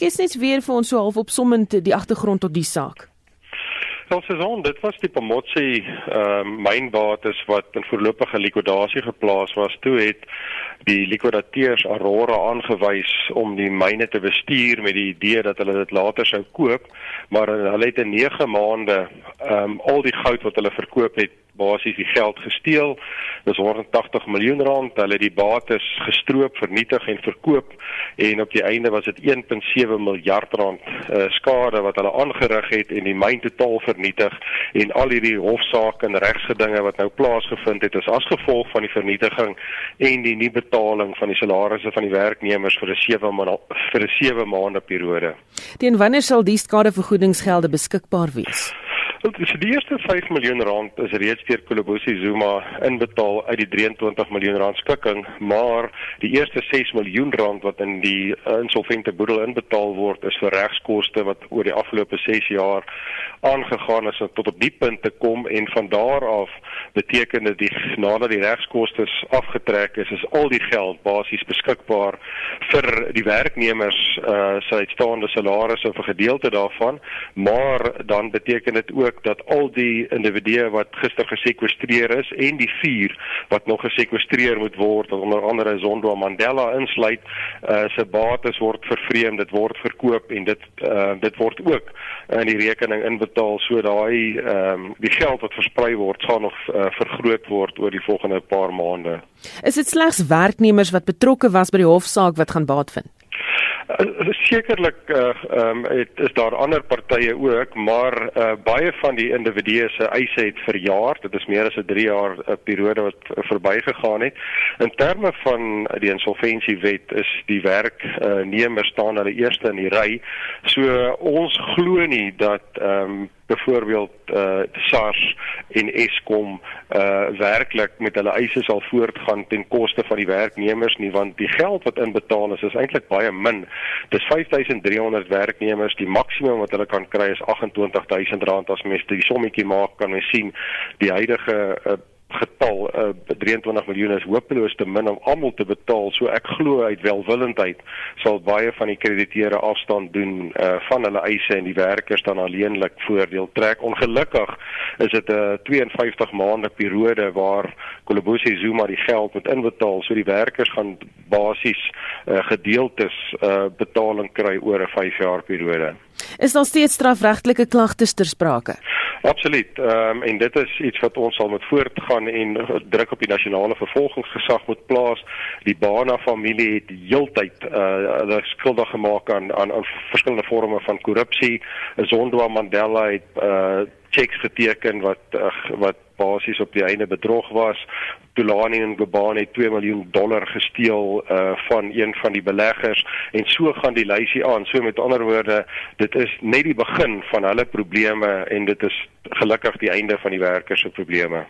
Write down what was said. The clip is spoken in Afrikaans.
skets net weer vir ons so half opsommend die agtergrond tot die saak. Wel seisoen, dit was die Pomotsi ehm uh, mynbates wat in voorlopige likwidasie geplaas was. Toe het die likwidateurs Aurora aangewys om die myne te bestuur met die idee dat hulle dit later sou koop, maar hulle het in 9 maande ehm um, al die goud wat hulle verkoop het basies die geld gesteel. Dis 180 miljoen rand. Hulle het die bates gestroop, vernietig en verkoop en op die einde was dit 1.7 miljard rand uh, skade wat hulle aangerig het en die myn totaal vernietig en al hierdie hofsaake en regsgedinge wat nou plaasgevind het is as gevolg van die vernietiging en die nie betaling van die salarisse van die werknemers vir 'n 7 maande vir 'n 7 maande periode. Teen wanneer sal die skadevergoedingsgelde beskikbaar wees? So die eerste 5 miljoen rand is reeds deur Kolobosi Zuma inbetaal uit die 23 miljoen rand skikking, maar die eerste 6 miljoen rand wat in die insolvente boedel inbetaal word is vir regskoste wat oor die afgelope 6 jaar aangegaan is tot op die punt te kom en van daar af beteken dit die nadat die regskoste afgetrek is, is al die geld basies beskikbaar vir die werknemers uh se uitstaande salarisse of 'n gedeelte daarvan, maar dan beteken dit ook ook dat al die individue wat gister gesekwestreer is en die vier wat nog gesekwestreer moet word onder andere Zondo Mandela insluit uh, se bates word vervreem dit word verkoop en dit uh, dit word ook in die rekening inbetaal. So daai um, die geld wat versprei word sal nog uh, vergroot word oor die volgende paar maande. Is dit slegs werknemers wat betrokke was by die hofsaak wat gaan baat vind Sekerlik uh, um, het, is daar ander partye ook, maar uh, baie van die individue se eise het verjaar. Dit is meer as 'n 3 jaar uh, periode wat uh, verbygegaan het. In terme van die insolventiewet is die werknemer uh, staan hulle eerste in die ry. So ons glo nie dat ehm um, byvoorbeeld uh SARS en Eskom uh werklik met hulle eise sal voortgaan ten koste van die werknemers nie want die geld wat inbetaal is is eintlik baie min. Dis 5300 werknemers, die maksimum wat hulle kan kry is 28000 rand as mens die sommetjie maak kan mens sien die huidige uh, getal uh, 23 miljoen is hopeloos te min om almal te betaal. So ek glo uit welwillendheid sal baie van die krediteure afstand doen uh, van hulle eise en die werkers dan alleenlik voordeel trek. Ongelukkig is dit 'n uh, 52 maande periode waar Kolobosi Zuma die geld moet inbetaal. So die werkers gaan basies uh, gedeeltes uh, betaling kry oor 'n 5 jaar periode. Is daar steeds strafregtelike klagtes ter sprake? Absoluut. Ehm um, en dit is iets wat ons sal moet voortgaan en druk op die nasionale vervolgingsgesag moet plaas. Die Bana familie het heeltyd uh hulle skuldig gemaak aan aan, aan verskillende forme van korrupsie. Zondo Mandela het uh checks geteken wat uh, wat basies op die einde bedrog was. Tulani en Gobane het 2 miljoen dollar gesteel uh van een van die beleggers en so gaan die lysie aan. So met ander woorde, dit is net die begin van hulle probleme en dit is gelukkig die einde van die werkers se probleme.